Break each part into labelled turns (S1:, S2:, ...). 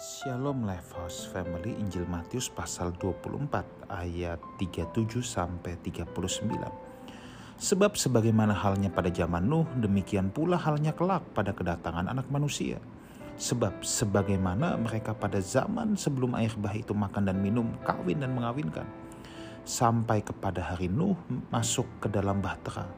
S1: Shalom Lifehouse Family Injil Matius pasal 24 ayat 37 sampai 39. Sebab sebagaimana halnya pada zaman Nuh, demikian pula halnya kelak pada kedatangan anak manusia. Sebab sebagaimana mereka pada zaman sebelum air bah itu makan dan minum, kawin dan mengawinkan. Sampai kepada hari Nuh masuk ke dalam bahtera.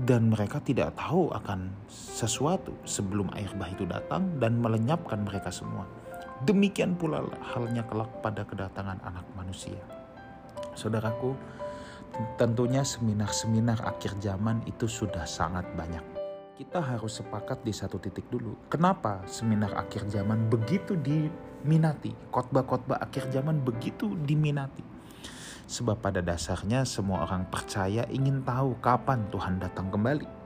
S1: Dan mereka tidak tahu akan sesuatu sebelum air bah itu datang dan melenyapkan mereka semua Demikian pula halnya kelak pada kedatangan anak manusia. Saudaraku, tentunya seminar-seminar akhir zaman itu sudah sangat banyak. Kita harus sepakat di satu titik dulu. Kenapa seminar akhir zaman begitu diminati? Khotbah-khotbah akhir zaman begitu diminati. Sebab pada dasarnya semua orang percaya ingin tahu kapan Tuhan datang kembali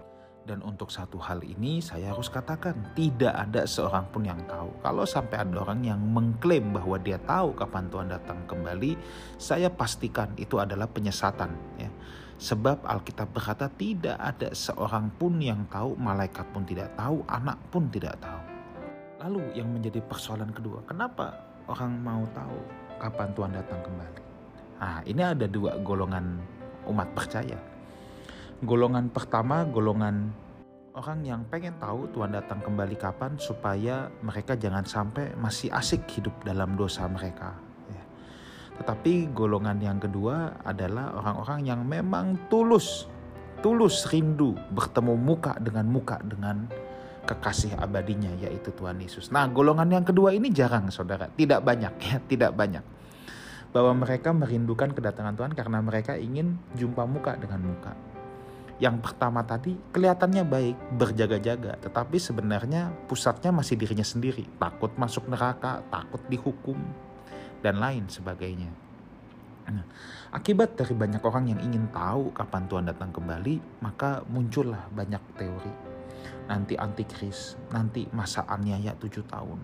S1: dan untuk satu hal ini saya harus katakan tidak ada seorang pun yang tahu. Kalau sampai ada orang yang mengklaim bahwa dia tahu kapan Tuhan datang kembali, saya pastikan itu adalah penyesatan ya. Sebab Alkitab berkata tidak ada seorang pun yang tahu, malaikat pun tidak tahu, anak pun tidak tahu. Lalu yang menjadi persoalan kedua, kenapa orang mau tahu kapan Tuhan datang kembali? Nah, ini ada dua golongan umat percaya golongan pertama golongan orang yang pengen tahu Tuhan datang kembali kapan supaya mereka jangan sampai masih asik hidup dalam dosa mereka. Ya. Tetapi golongan yang kedua adalah orang-orang yang memang tulus, tulus rindu bertemu muka dengan muka dengan kekasih abadinya yaitu Tuhan Yesus. Nah golongan yang kedua ini jarang saudara, tidak banyak ya, tidak banyak. Bahwa mereka merindukan kedatangan Tuhan karena mereka ingin jumpa muka dengan muka yang pertama tadi kelihatannya baik, berjaga-jaga, tetapi sebenarnya pusatnya masih dirinya sendiri, takut masuk neraka, takut dihukum, dan lain sebagainya. Nah, akibat dari banyak orang yang ingin tahu kapan Tuhan datang kembali, maka muncullah banyak teori. Nanti antikris, nanti masa aniaya tujuh tahun,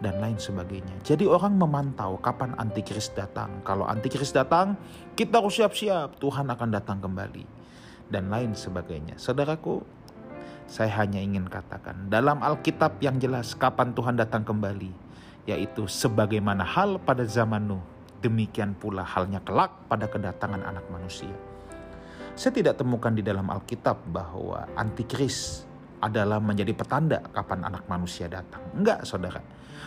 S1: dan lain sebagainya. Jadi orang memantau kapan antikris datang. Kalau antikris datang, kita harus siap-siap, Tuhan akan datang kembali dan lain sebagainya. Saudaraku, saya hanya ingin katakan dalam Alkitab yang jelas kapan Tuhan datang kembali, yaitu sebagaimana hal pada zaman Nuh, demikian pula halnya kelak pada kedatangan anak manusia. Saya tidak temukan di dalam Alkitab bahwa antikris adalah menjadi petanda kapan anak manusia datang. Enggak, saudara.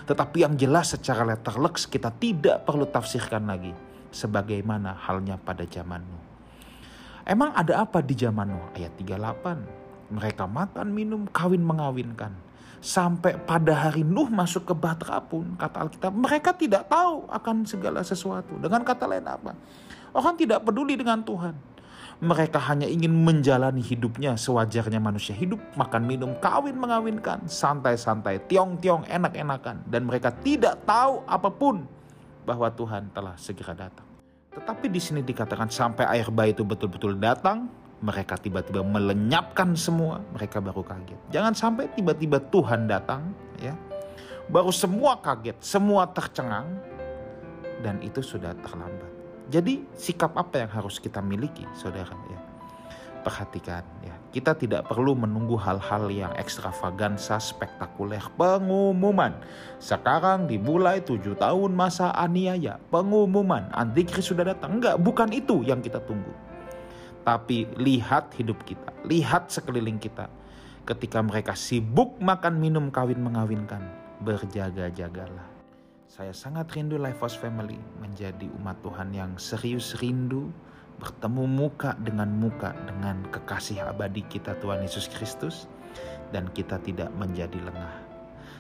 S1: Tetapi yang jelas secara letterleks kita tidak perlu tafsirkan lagi. Sebagaimana halnya pada zaman Nuh. Emang ada apa di zaman Nuh? Ayat 38. Mereka makan, minum, kawin mengawinkan. Sampai pada hari Nuh masuk ke Batra pun, kata Alkitab, mereka tidak tahu akan segala sesuatu. Dengan kata lain apa? Orang tidak peduli dengan Tuhan. Mereka hanya ingin menjalani hidupnya sewajarnya manusia hidup, makan minum, kawin mengawinkan, santai-santai, tiong-tiong, enak-enakan. Dan mereka tidak tahu apa pun bahwa Tuhan telah segera datang. Tetapi di sini dikatakan sampai air bah itu betul-betul datang, mereka tiba-tiba melenyapkan semua, mereka baru kaget. Jangan sampai tiba-tiba Tuhan datang, ya. Baru semua kaget, semua tercengang dan itu sudah terlambat. Jadi sikap apa yang harus kita miliki, Saudara ya? Perhatikan ya, kita tidak perlu menunggu hal-hal yang ekstravagansa, spektakuler. Pengumuman, sekarang dimulai tujuh tahun masa aniaya. Pengumuman, antikris sudah datang. Enggak, bukan itu yang kita tunggu. Tapi lihat hidup kita, lihat sekeliling kita. Ketika mereka sibuk makan, minum, kawin, mengawinkan, berjaga-jagalah. Saya sangat rindu Life House Family menjadi umat Tuhan yang serius rindu bertemu muka dengan muka dengan kekasih abadi kita Tuhan Yesus Kristus dan kita tidak menjadi lengah.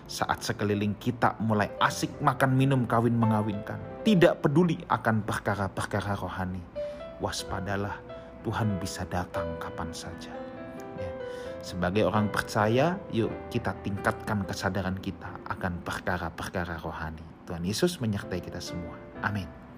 S1: Saat sekeliling kita mulai asik makan minum kawin mengawinkan, tidak peduli akan perkara-perkara rohani. Waspadalah, Tuhan bisa datang kapan saja. Ya. Sebagai orang percaya, yuk kita tingkatkan kesadaran kita akan perkara-perkara rohani. Tuhan Yesus menyertai kita semua. Amin.